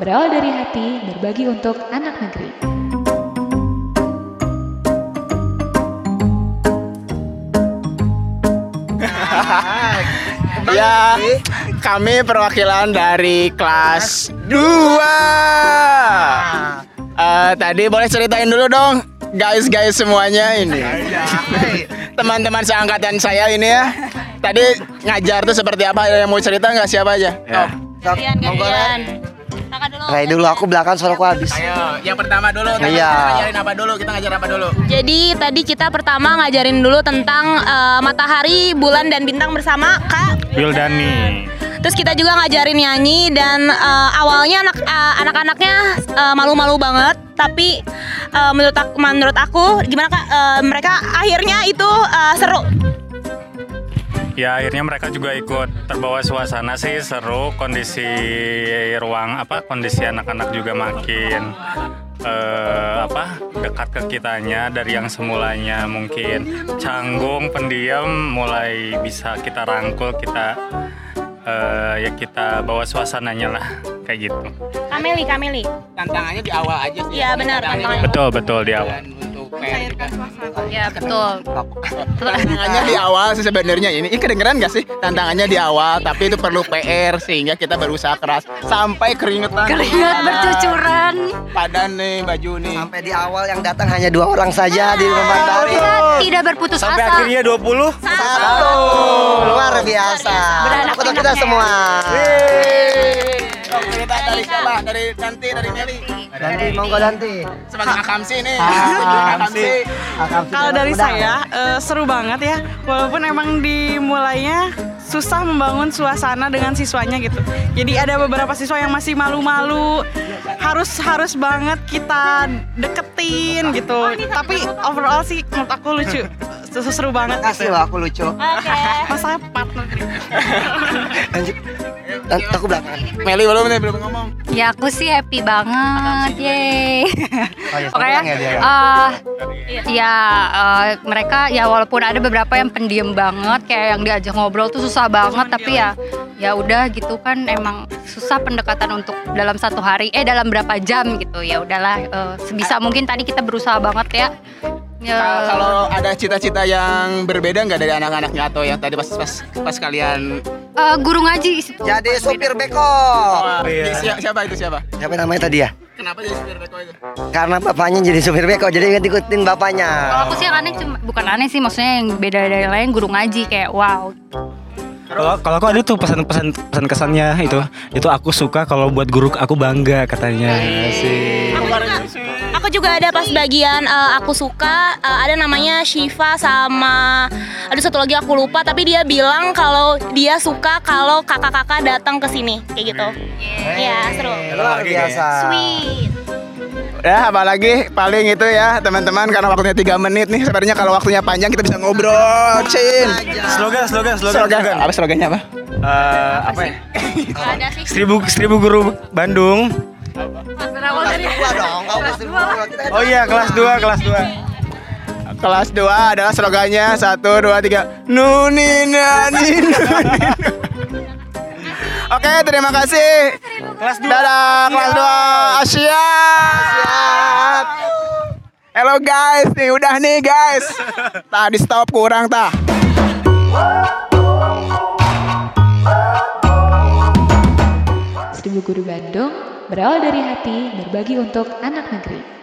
berawal dari hati, berbagi untuk anak negeri. Ya, kami perwakilan dari kelas 2. Eh, tadi boleh ceritain dulu dong, guys-guys semuanya ini. Teman-teman seangkatan saya ini ya. Tadi ngajar tuh seperti apa? Yang mau cerita nggak siapa aja? Ya. Top. Gantian, gantian. Kakak dulu. Ray dulu aku belakang soalnya aku habis. Ayo, yang pertama dulu. Iya. Ngajarin apa dulu? Kita ngajar apa dulu? Jadi tadi kita pertama ngajarin dulu tentang eh, matahari, bulan dan bintang bersama Kak. Wildani. Terus kita juga ngajarin nyanyi dan eh, awalnya anak eh, anak-anaknya eh, malu-malu banget, tapi eh, menurut aku, menurut aku gimana Kak? Eh, mereka akhirnya itu eh, seru. Ya akhirnya mereka juga ikut terbawa suasana sih seru kondisi ruang apa kondisi anak-anak juga makin eh, apa dekat ke kitanya dari yang semulanya mungkin canggung pendiam mulai bisa kita rangkul kita eh, ya kita bawa suasananya lah kayak gitu. Kameli, Kameli. Tantangannya di awal aja sih. Iya, benar, tantangannya. Betul betul di awal. PR juga. Ya betul. Tantangannya di awal sih sebenarnya ini. Ini kedengeran gak sih? Tantangannya di awal, tapi itu perlu PR sehingga kita berusaha keras sampai keringetan. Keringat bercucuran. Padan nih baju nih. Sampai di awal yang datang hanya dua orang saja di rumah tari. Tidak berputus Sampai asa. akhirnya 20 Satu. Luar biasa. Beranak Foto kita pinaknya. semua. Oh, dari siapa? Dari nanti dari Meli. Danti, monggo Danti. Sebagai Akamsi nih. Ah, Akamsi. Kalau dari saya eh, seru banget ya, walaupun emang dimulainya susah membangun suasana dengan siswanya gitu. Jadi ada beberapa siswa yang masih malu-malu, harus harus banget kita deketin gitu. Tapi overall sih menurut aku lucu, seru, seru banget. Kasih Gitu. loh aku lucu. Oke. Masa partner nih. Lanjut. Dan aku belakang. Meli belum nih belum ngomong. Ya aku sih happy banget, yeay. Oh ya, Oke ya, ya dia. ya. eh, ya eh, mereka ya walaupun ada beberapa yang pendiam banget, kayak yang diajak ngobrol tuh susah banget, tapi ya ya udah gitu kan emang susah pendekatan untuk dalam satu hari, eh dalam berapa jam gitu ya udahlah eh, sebisa mungkin tadi kita berusaha banget ya. Ya, Kal- Kalau ada cita-cita yang berbeda nggak dari anak-anaknya atau yang tadi pas pas pas kalian eh, guru ngaji Jadi supir beko. Wah, si- siapa itu siapa? Siapa namanya tadi ya? Kenapa jadi supir beko itu? Karena bapaknya jadi supir beko, jadi ikutin bapaknya. Kalau aku sih yang aneh cuma bukan aneh sih, maksudnya yang beda dari yang lain guru ngaji kayak wow. Kalau kalau aku ada tuh pesan-pesan pesan kesannya itu itu aku suka kalau buat guru aku bangga katanya sih. Aku aku juga ada pas bagian eh, aku suka eh, ada namanya Shiva sama ada satu lagi aku lupa tapi dia bilang kalau dia suka kalau kakak-kakak datang ke sini kayak gitu. Iya, seru. Luar biasa. Sweet. Ya, apalagi paling itu ya teman-teman karena waktunya 3 menit nih. Sebenarnya kalau waktunya panjang kita bisa ngobrol, Cin. Slogan slogan slogan. Slogan, apa slogannya apa? Eh, apa ya? Ada sih. Seribu seribu guru Bandung. Dua dong, kau pasti dua. Kita Oh iya kelas 2 kelas 2 Kelas 2 adalah slogannya 1 2 3 Nuni nani nuni. Oke, terima kasih. Kelas 2 Dadah, kelas 2 Asia. Halo guys, nih udah nih guys. Tadi stop kurang tah. Seribu Guru Bandung berawal dari hati, berbagi untuk anak negeri.